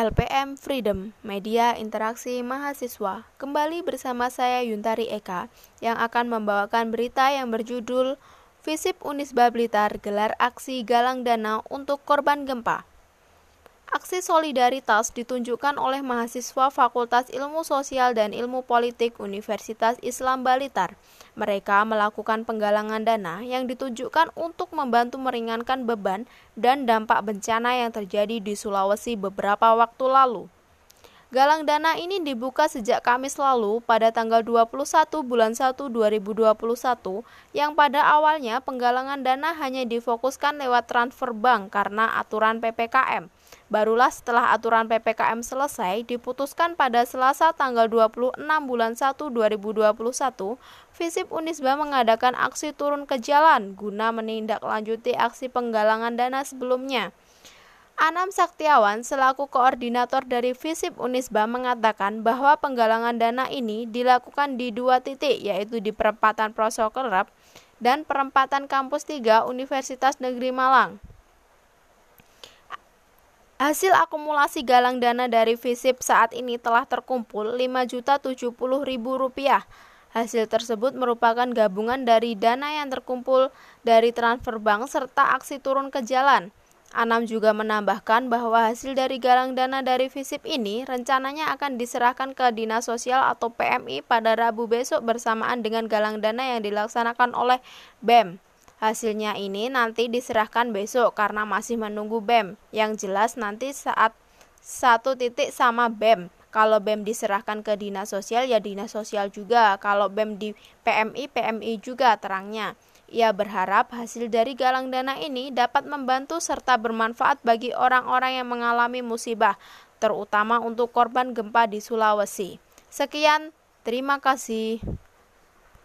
LPM Freedom, Media Interaksi Mahasiswa. Kembali bersama saya Yuntari Eka yang akan membawakan berita yang berjudul Visip Unisba Blitar gelar aksi galang dana untuk korban gempa. Aksi solidaritas ditunjukkan oleh mahasiswa Fakultas Ilmu Sosial dan Ilmu Politik Universitas Islam Balitar. Mereka melakukan penggalangan dana yang ditujukan untuk membantu meringankan beban dan dampak bencana yang terjadi di Sulawesi beberapa waktu lalu. Galang dana ini dibuka sejak Kamis lalu pada tanggal 21 bulan 1 2021 yang pada awalnya penggalangan dana hanya difokuskan lewat transfer bank karena aturan PPKM. Barulah setelah aturan PPKM selesai diputuskan pada Selasa tanggal 26 bulan 1 2021, Visip Unisba mengadakan aksi turun ke jalan guna menindaklanjuti aksi penggalangan dana sebelumnya. Anam Saktiawan selaku koordinator dari Visip Unisba mengatakan bahwa penggalangan dana ini dilakukan di dua titik yaitu di perempatan Prosokerep dan perempatan Kampus 3 Universitas Negeri Malang. Hasil akumulasi galang dana dari Visip saat ini telah terkumpul Rp5.070.000. Hasil tersebut merupakan gabungan dari dana yang terkumpul dari transfer bank serta aksi turun ke jalan. Anam juga menambahkan bahwa hasil dari galang dana dari Visip ini rencananya akan diserahkan ke Dinas Sosial atau PMI pada Rabu besok bersamaan dengan galang dana yang dilaksanakan oleh BEM. Hasilnya ini nanti diserahkan besok karena masih menunggu BEM. Yang jelas nanti saat satu titik sama BEM. Kalau BEM diserahkan ke Dinas Sosial ya Dinas Sosial juga. Kalau BEM di PMI, PMI juga terangnya. Ia berharap hasil dari galang dana ini dapat membantu serta bermanfaat bagi orang-orang yang mengalami musibah, terutama untuk korban gempa di Sulawesi. Sekian, terima kasih.